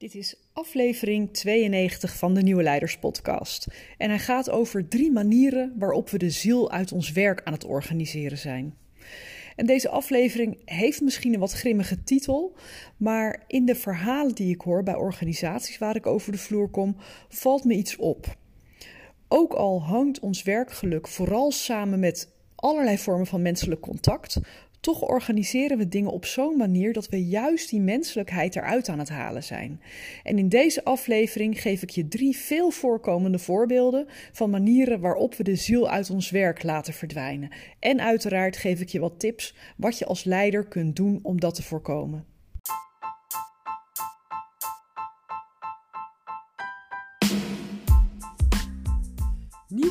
Dit is aflevering 92 van de Nieuwe Leiders Podcast. En hij gaat over drie manieren waarop we de ziel uit ons werk aan het organiseren zijn. En deze aflevering heeft misschien een wat grimmige titel, maar in de verhalen die ik hoor bij organisaties waar ik over de vloer kom, valt me iets op. Ook al hangt ons werkgeluk vooral samen met allerlei vormen van menselijk contact, toch organiseren we dingen op zo'n manier dat we juist die menselijkheid eruit aan het halen zijn. En in deze aflevering geef ik je drie veel voorkomende voorbeelden van manieren waarop we de ziel uit ons werk laten verdwijnen. En uiteraard geef ik je wat tips wat je als leider kunt doen om dat te voorkomen.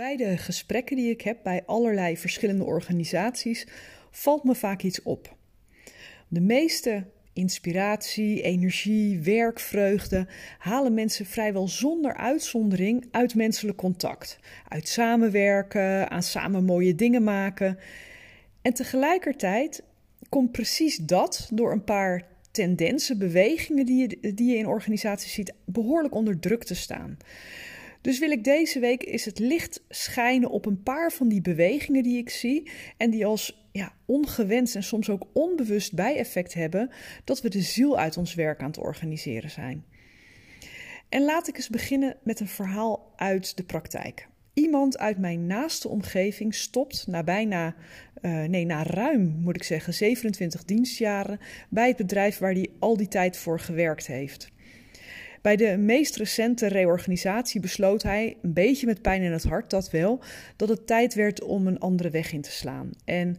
Bij de gesprekken die ik heb bij allerlei verschillende organisaties valt me vaak iets op. De meeste inspiratie, energie, werkvreugde halen mensen vrijwel zonder uitzondering uit menselijk contact. Uit samenwerken, aan samen mooie dingen maken. En tegelijkertijd komt precies dat door een paar tendensen, bewegingen die je, die je in organisaties ziet, behoorlijk onder druk te staan. Dus wil ik deze week is het licht schijnen op een paar van die bewegingen die ik zie en die als ja, ongewenst en soms ook onbewust bijeffect hebben dat we de ziel uit ons werk aan het organiseren zijn. En laat ik eens beginnen met een verhaal uit de praktijk. Iemand uit mijn naaste omgeving stopt na bijna, uh, nee, na ruim moet ik zeggen, 27 dienstjaren bij het bedrijf waar hij al die tijd voor gewerkt heeft. Bij de meest recente reorganisatie besloot hij, een beetje met pijn in het hart dat wel, dat het tijd werd om een andere weg in te slaan. En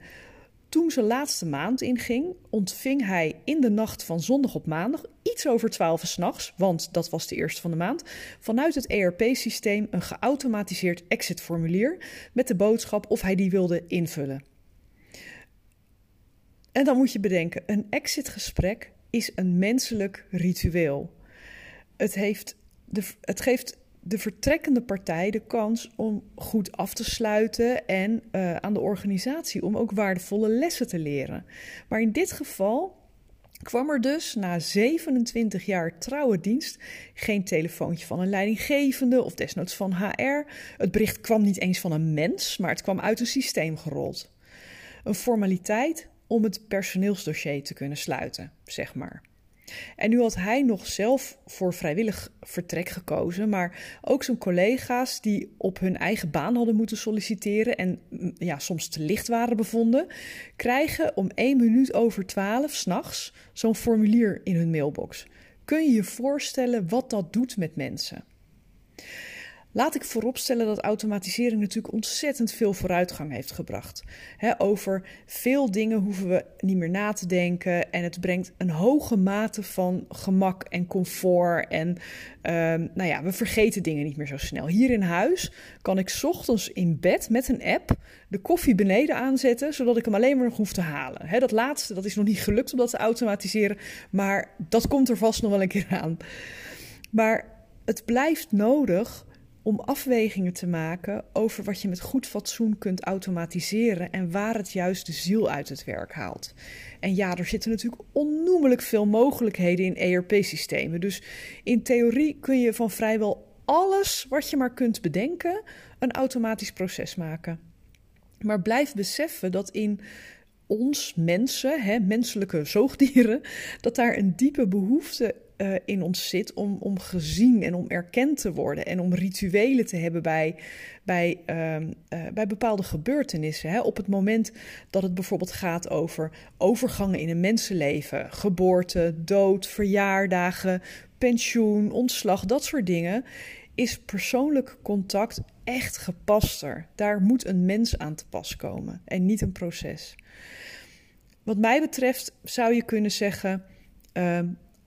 toen zijn laatste maand inging, ontving hij in de nacht van zondag op maandag, iets over 12 s'nachts, want dat was de eerste van de maand, vanuit het ERP-systeem een geautomatiseerd exitformulier met de boodschap of hij die wilde invullen. En dan moet je bedenken, een exitgesprek is een menselijk ritueel het, heeft de, het geeft de vertrekkende partij de kans om goed af te sluiten en uh, aan de organisatie om ook waardevolle lessen te leren. Maar in dit geval kwam er dus na 27 jaar trouwe dienst geen telefoontje van een leidinggevende of desnoods van HR. Het bericht kwam niet eens van een mens, maar het kwam uit een systeem gerold. Een formaliteit om het personeelsdossier te kunnen sluiten, zeg maar. En nu had hij nog zelf voor vrijwillig vertrek gekozen, maar ook zijn collega's die op hun eigen baan hadden moeten solliciteren en mm, ja, soms te licht waren bevonden, krijgen om één minuut over twaalf s'nachts zo'n formulier in hun mailbox. Kun je je voorstellen wat dat doet met mensen? Laat ik vooropstellen dat automatisering natuurlijk ontzettend veel vooruitgang heeft gebracht. over veel dingen hoeven we niet meer na te denken en het brengt een hoge mate van gemak en comfort. En ehm, nou ja, we vergeten dingen niet meer zo snel. Hier in huis kan ik ochtends in bed met een app de koffie beneden aanzetten, zodat ik hem alleen maar nog hoef te halen. dat laatste dat is nog niet gelukt om dat te automatiseren, maar dat komt er vast nog wel een keer aan. Maar het blijft nodig om afwegingen te maken over wat je met goed fatsoen kunt automatiseren en waar het juist de ziel uit het werk haalt. En ja, er zitten natuurlijk onnoemelijk veel mogelijkheden in ERP-systemen. Dus in theorie kun je van vrijwel alles wat je maar kunt bedenken een automatisch proces maken. Maar blijf beseffen dat in ons mensen, hè, menselijke zoogdieren, dat daar een diepe behoefte uh, in ons zit om, om gezien en om erkend te worden en om rituelen te hebben bij, bij, uh, uh, bij bepaalde gebeurtenissen. Hè. Op het moment dat het bijvoorbeeld gaat over overgangen in een mensenleven, geboorte, dood, verjaardagen, pensioen, ontslag, dat soort dingen, is persoonlijk contact echt gepaster. Daar moet een mens aan te pas komen en niet een proces. Wat mij betreft zou je kunnen zeggen. Uh,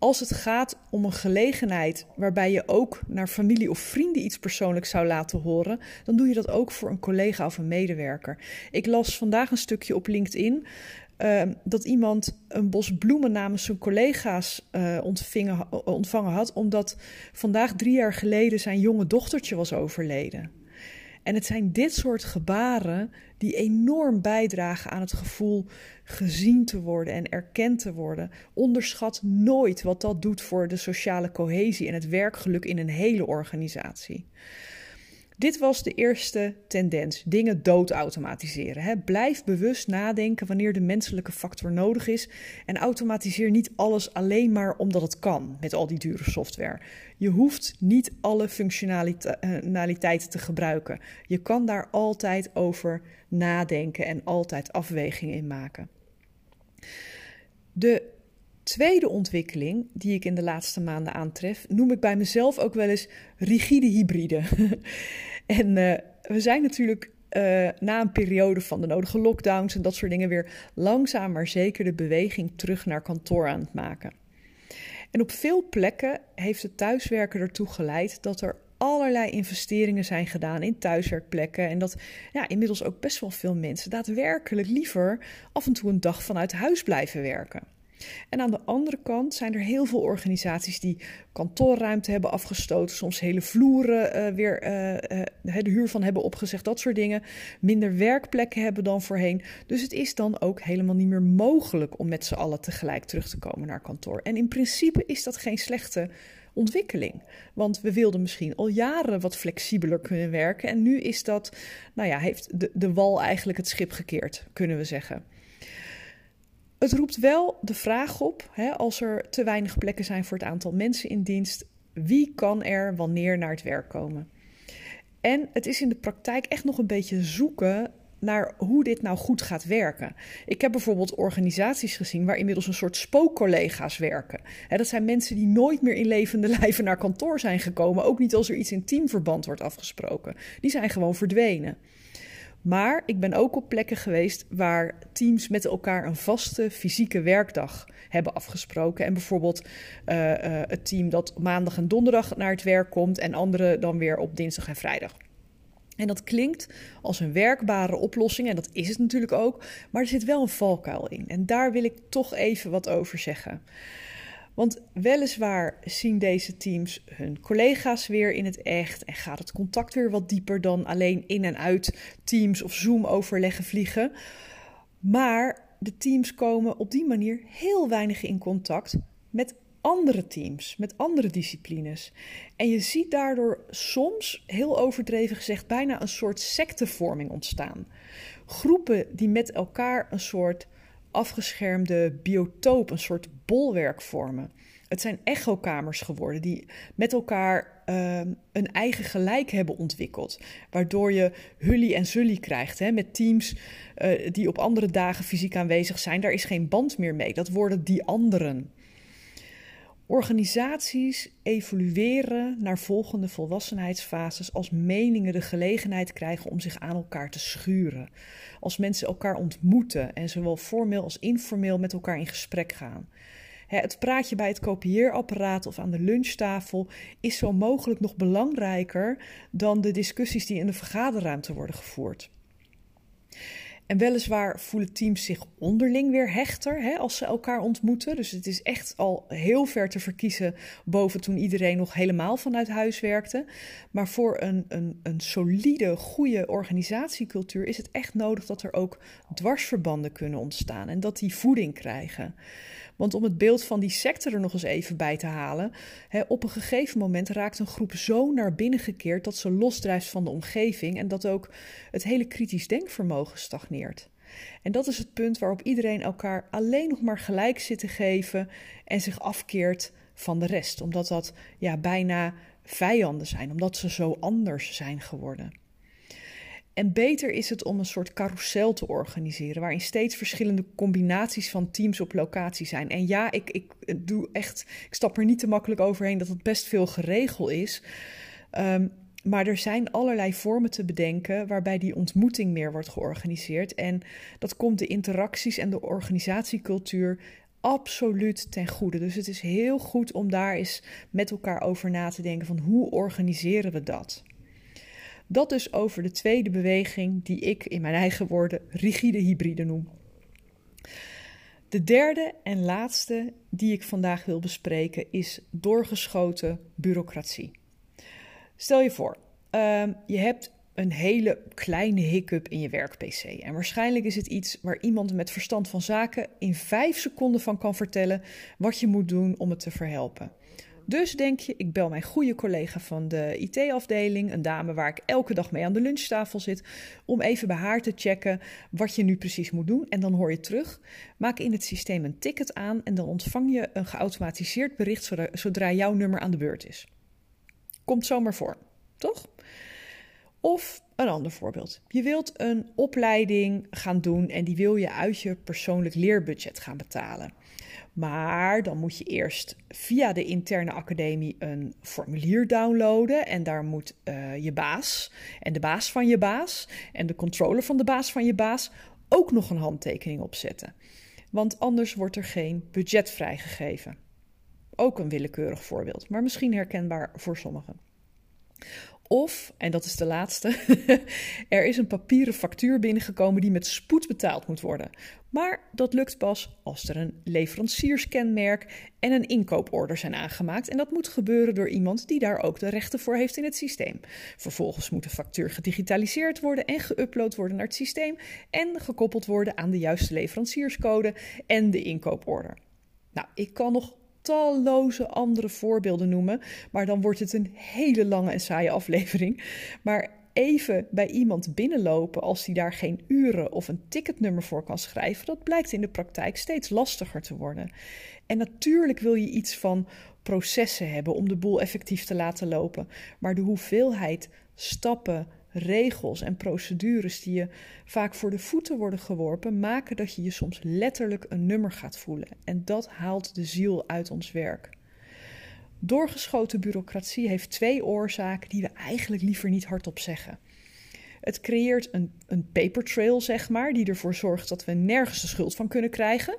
als het gaat om een gelegenheid waarbij je ook naar familie of vrienden iets persoonlijks zou laten horen, dan doe je dat ook voor een collega of een medewerker. Ik las vandaag een stukje op LinkedIn uh, dat iemand een bos bloemen namens zijn collega's uh, ontvingen, ontvangen had, omdat vandaag drie jaar geleden zijn jonge dochtertje was overleden. En het zijn dit soort gebaren die enorm bijdragen aan het gevoel gezien te worden en erkend te worden. Onderschat nooit wat dat doet voor de sociale cohesie en het werkgeluk in een hele organisatie. Dit was de eerste tendens: dingen doodautomatiseren. Blijf bewust nadenken wanneer de menselijke factor nodig is en automatiseer niet alles alleen maar omdat het kan met al die dure software. Je hoeft niet alle functionaliteiten te gebruiken. Je kan daar altijd over nadenken en altijd afwegingen in maken. De tweede ontwikkeling die ik in de laatste maanden aantref, noem ik bij mezelf ook wel eens rigide hybride. en uh, we zijn natuurlijk uh, na een periode van de nodige lockdowns en dat soort dingen weer langzaam maar zeker de beweging terug naar kantoor aan het maken. En op veel plekken heeft het thuiswerken ertoe geleid dat er allerlei investeringen zijn gedaan in thuiswerkplekken. En dat ja, inmiddels ook best wel veel mensen daadwerkelijk liever af en toe een dag vanuit huis blijven werken. En aan de andere kant zijn er heel veel organisaties die kantoorruimte hebben afgestoten, soms hele vloeren uh, weer uh, uh, de huur van hebben opgezegd, dat soort dingen. Minder werkplekken hebben dan voorheen. Dus het is dan ook helemaal niet meer mogelijk om met z'n allen tegelijk terug te komen naar kantoor. En in principe is dat geen slechte ontwikkeling. Want we wilden misschien al jaren wat flexibeler kunnen werken. En nu is dat, nou ja, heeft de, de wal eigenlijk het schip gekeerd, kunnen we zeggen. Het roept wel de vraag op, hè, als er te weinig plekken zijn voor het aantal mensen in dienst, wie kan er wanneer naar het werk komen? En het is in de praktijk echt nog een beetje zoeken naar hoe dit nou goed gaat werken. Ik heb bijvoorbeeld organisaties gezien waar inmiddels een soort spookcollega's werken. dat zijn mensen die nooit meer in levende lijven naar kantoor zijn gekomen, ook niet als er iets in teamverband wordt afgesproken. Die zijn gewoon verdwenen. Maar ik ben ook op plekken geweest waar teams met elkaar een vaste fysieke werkdag hebben afgesproken. En bijvoorbeeld uh, het team dat maandag en donderdag naar het werk komt en anderen dan weer op dinsdag en vrijdag. En dat klinkt als een werkbare oplossing en dat is het natuurlijk ook, maar er zit wel een valkuil in. En daar wil ik toch even wat over zeggen. Want weliswaar zien deze teams hun collega's weer in het echt en gaat het contact weer wat dieper dan alleen in en uit Teams of Zoom overleggen vliegen. Maar de teams komen op die manier heel weinig in contact met andere teams, met andere disciplines. En je ziet daardoor soms, heel overdreven gezegd, bijna een soort sectevorming ontstaan. Groepen die met elkaar een soort afgeschermde biotoop, een soort bolwerk vormen. Het zijn echokamers geworden die met elkaar uh, een eigen gelijk hebben ontwikkeld. Waardoor je hully en zully krijgt hè, met teams uh, die op andere dagen fysiek aanwezig zijn. Daar is geen band meer mee. Dat worden die anderen. Organisaties evolueren naar volgende volwassenheidsfases als meningen de gelegenheid krijgen om zich aan elkaar te schuren. Als mensen elkaar ontmoeten en zowel formeel als informeel met elkaar in gesprek gaan. Het praatje bij het kopieerapparaat of aan de lunchtafel is zo mogelijk nog belangrijker dan de discussies die in de vergaderruimte worden gevoerd. En weliswaar voelen teams zich onderling weer hechter hè, als ze elkaar ontmoeten. Dus het is echt al heel ver te verkiezen boven toen iedereen nog helemaal vanuit huis werkte. Maar voor een, een, een solide, goede organisatiecultuur is het echt nodig dat er ook dwarsverbanden kunnen ontstaan en dat die voeding krijgen. Want om het beeld van die sector er nog eens even bij te halen, hè, op een gegeven moment raakt een groep zo naar binnen gekeerd dat ze losdrijft van de omgeving en dat ook het hele kritisch denkvermogen stagneert. En dat is het punt waarop iedereen elkaar alleen nog maar gelijk zit te geven en zich afkeert van de rest, omdat dat ja, bijna vijanden zijn, omdat ze zo anders zijn geworden. En beter is het om een soort carousel te organiseren, waarin steeds verschillende combinaties van teams op locatie zijn. En ja, ik, ik doe echt, ik stap er niet te makkelijk overheen dat het best veel geregeld is. Um, maar er zijn allerlei vormen te bedenken waarbij die ontmoeting meer wordt georganiseerd. En dat komt de interacties en de organisatiecultuur absoluut ten goede. Dus het is heel goed om daar eens met elkaar over na te denken van hoe organiseren we dat? Dat dus over de tweede beweging die ik in mijn eigen woorden rigide hybride noem. De derde en laatste die ik vandaag wil bespreken is doorgeschoten bureaucratie. Stel je voor, uh, je hebt een hele kleine hiccup in je werk-PC. En waarschijnlijk is het iets waar iemand met verstand van zaken in vijf seconden van kan vertellen wat je moet doen om het te verhelpen. Dus denk je, ik bel mijn goede collega van de IT-afdeling, een dame waar ik elke dag mee aan de lunchtafel zit, om even bij haar te checken wat je nu precies moet doen. En dan hoor je terug. Maak in het systeem een ticket aan en dan ontvang je een geautomatiseerd bericht zodra jouw nummer aan de beurt is. Komt zomaar voor, toch? Of een ander voorbeeld. Je wilt een opleiding gaan doen en die wil je uit je persoonlijk leerbudget gaan betalen. Maar dan moet je eerst via de interne academie een formulier downloaden. En daar moet uh, je baas en de baas van je baas en de controller van de baas van je baas ook nog een handtekening op zetten. Want anders wordt er geen budget vrijgegeven. Ook een willekeurig voorbeeld, maar misschien herkenbaar voor sommigen. Of, en dat is de laatste, er is een papieren factuur binnengekomen die met spoed betaald moet worden. Maar dat lukt pas als er een leverancierskenmerk en een inkooporder zijn aangemaakt. En dat moet gebeuren door iemand die daar ook de rechten voor heeft in het systeem. Vervolgens moet de factuur gedigitaliseerd worden en geüpload worden naar het systeem. En gekoppeld worden aan de juiste leverancierscode en de inkooporder. Nou, ik kan nog talloze andere voorbeelden noemen. Maar dan wordt het een hele lange en saaie aflevering. Maar even bij iemand binnenlopen als die daar geen uren of een ticketnummer voor kan schrijven, dat blijkt in de praktijk steeds lastiger te worden. En natuurlijk wil je iets van processen hebben om de boel effectief te laten lopen. Maar de hoeveelheid stappen, regels en procedures die je vaak voor de voeten worden geworpen, maken dat je je soms letterlijk een nummer gaat voelen. En dat haalt de ziel uit ons werk. Doorgeschoten bureaucratie heeft twee oorzaken die we eigenlijk liever niet hardop zeggen. Het creëert een, een paper trail, zeg maar, die ervoor zorgt dat we nergens de schuld van kunnen krijgen.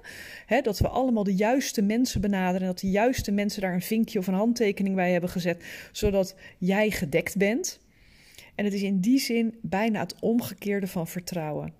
dat we allemaal de juiste mensen benaderen en dat de juiste mensen daar een vinkje of een handtekening bij hebben gezet, zodat jij gedekt bent. En het is in die zin bijna het omgekeerde van vertrouwen.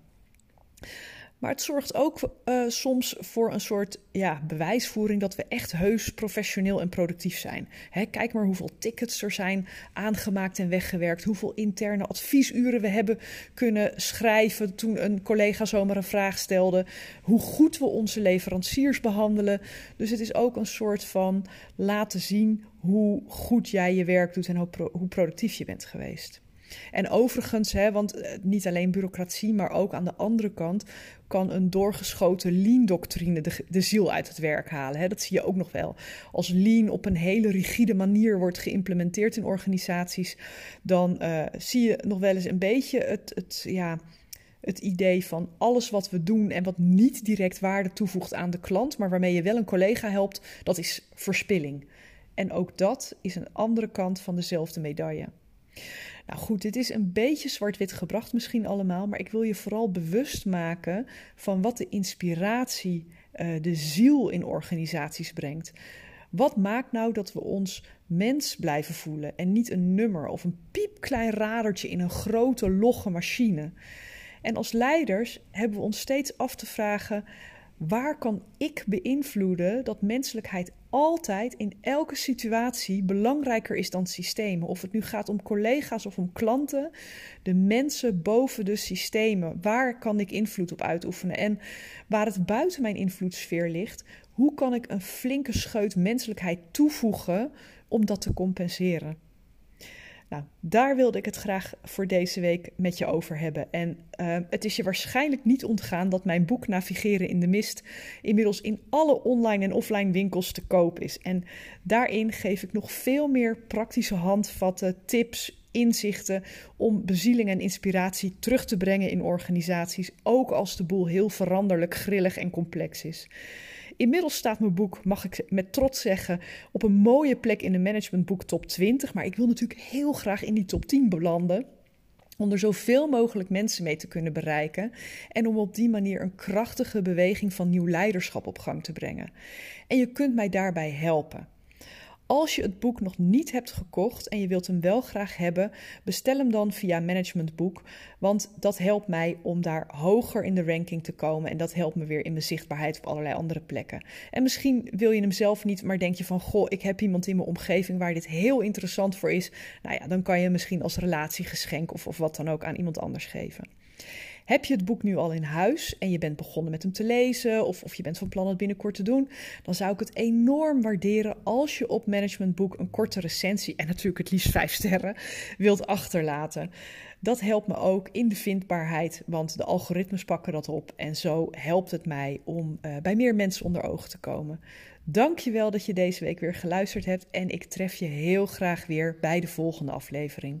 Maar het zorgt ook uh, soms voor een soort ja, bewijsvoering dat we echt heus professioneel en productief zijn. Hè, kijk maar hoeveel tickets er zijn aangemaakt en weggewerkt. Hoeveel interne adviesuren we hebben kunnen schrijven toen een collega zomaar een vraag stelde. Hoe goed we onze leveranciers behandelen. Dus het is ook een soort van laten zien hoe goed jij je werk doet en hoe, hoe productief je bent geweest. En overigens, hè, want eh, niet alleen bureaucratie, maar ook aan de andere kant kan een doorgeschoten lean-doctrine de, ziel uit het werk halen. Hè. Dat zie je ook nog wel. Als lean op een hele rigide manier wordt geïmplementeerd in organisaties, dan uh, zie je nog wel eens een beetje het, het, ja, het idee van alles wat we doen en wat niet direct waarde toevoegt aan de klant, maar waarmee je wel een collega helpt, dat is verspilling. En ook dat is een andere kant van dezelfde medaille. Nou goed, dit is een beetje zwart-wit gebracht misschien allemaal, maar ik wil je vooral bewust maken van wat de inspiratie, uh, de ziel in organisaties brengt. Wat maakt nou dat we ons mens blijven voelen en niet een nummer of een piepklein radertje in een grote logge machine? En als leiders hebben we ons steeds af te vragen: waar kan ik beïnvloeden dat menselijkheid altijd in elke situatie belangrijker is dan systemen. Of het nu gaat om collega's of om klanten, de mensen boven de systemen. Waar kan ik invloed op uitoefenen? En waar het buiten mijn invloedssfeer ligt, hoe kan ik een flinke scheut menselijkheid toevoegen om dat te compenseren? Nou, daar wilde ik het graag voor deze week met je over hebben. En uh, het is je waarschijnlijk niet ontgaan dat mijn boek Navigeren in de Mist inmiddels in alle online en offline winkels te koop is. En daarin geef ik nog veel meer praktische handvatten, tips, inzichten om bezieling en inspiratie terug te brengen in organisaties, ook als de boel heel veranderlijk, grillig en complex is. Inmiddels staat mijn boek, mag ik met trots zeggen, op een mooie plek in de managementboek top 20. Maar ik wil natuurlijk heel graag in die top 10 belanden. om er zoveel mogelijk mensen mee te kunnen bereiken en om op die manier een krachtige beweging van nieuw leiderschap op gang te brengen. En je kunt mij daarbij helpen. Als je het boek nog niet hebt gekocht en je wilt hem wel graag hebben, bestel hem dan via Managementboek, want dat helpt mij om daar hoger in de ranking te komen en dat helpt me weer in mijn zichtbaarheid op allerlei andere plekken. En misschien wil je hem zelf niet, maar denk je van goh, ik heb iemand in mijn omgeving waar dit heel interessant voor is. Nou ja, dan kan je misschien als relatiegeschenk of, of wat dan ook aan iemand anders geven. Heb je het boek nu al in huis en je bent begonnen met hem te lezen of, of je bent van plan het binnenkort te doen, dan zou ik het enorm waarderen als je op Managementboek een korte recensie en natuurlijk het liefst vijf sterren wilt achterlaten. Dat helpt me ook in de vindbaarheid, want de algoritmes pakken dat op en zo helpt het mij om uh, bij meer mensen onder ogen te komen. Dankjewel dat je deze week weer geluisterd hebt en ik tref je heel graag weer bij de volgende aflevering.